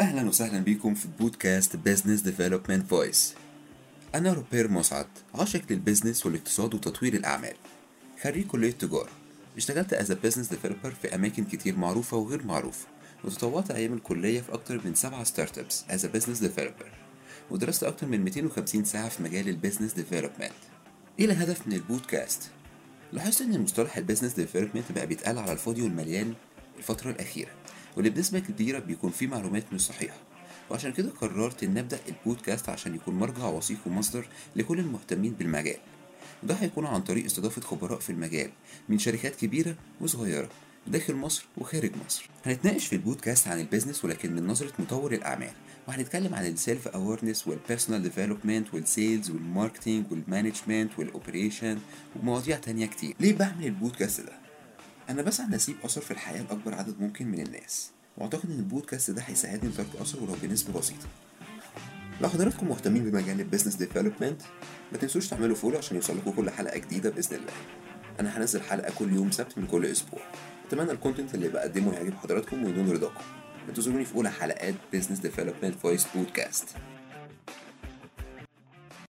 بيكم في بودكاست business development voice أنا روبير مسعد عاشق لل business والاقتصاد وتطوير الأعمال. خريج كلية تجارة. اشتغلت as business developer في أماكن كتير معروفة وغير معروفة وتطوعت أيام الكلية في أكتر من سبعة startups as business developer ودرست أكتر من 250 ساعة في مجال ال business development إيه الهدف من البودكاست؟ لاحظت إن مصطلح ال business development بقى بيتقال على الفاضي والمليان الفترة الأخيرة. واللي بنسبة كبيرة بيكون فيه معلومات مش صحيحة. وعشان كده قررت إن أبدأ البودكاست عشان يكون مرجع وثيق ومصدر لكل المهتمين بالمجال. وده هيكون عن طريق استضافة خبراء في المجال من شركات كبيرة وصغيرة داخل مصر وخارج مصر. هنتناقش في البودكاست عن ال business ولكن من نظرة مطور الأعمال. وهنتكلم عن السيلف اويرنس والبيرسونال ديفلوبمنت والسيلز والماركتينج والمانجمنت والاوبريشن ومواضيع تانية كتير. ليه بعمل البودكاست ده؟ أنا بسعى ان اسيب أثر في الحياة لأكبر عدد ممكن من الناس وأعتقد إن البودكاست ده هيساعدني لترك اثر ولو بنسبة بسيطة. لو حضراتكم مهتمين بمجال ال business development ما تنسوش تعملوا follow عشان يوصلكم كل حلقة جديدة بإذن الله. أنا هنزل حلقة كل يوم سبت من كل أسبوع. أتمنى ال content اللي بقدمه يعجب حضراتكم وينول رضاكم انتظروني في أولى حلقات business development voice podcast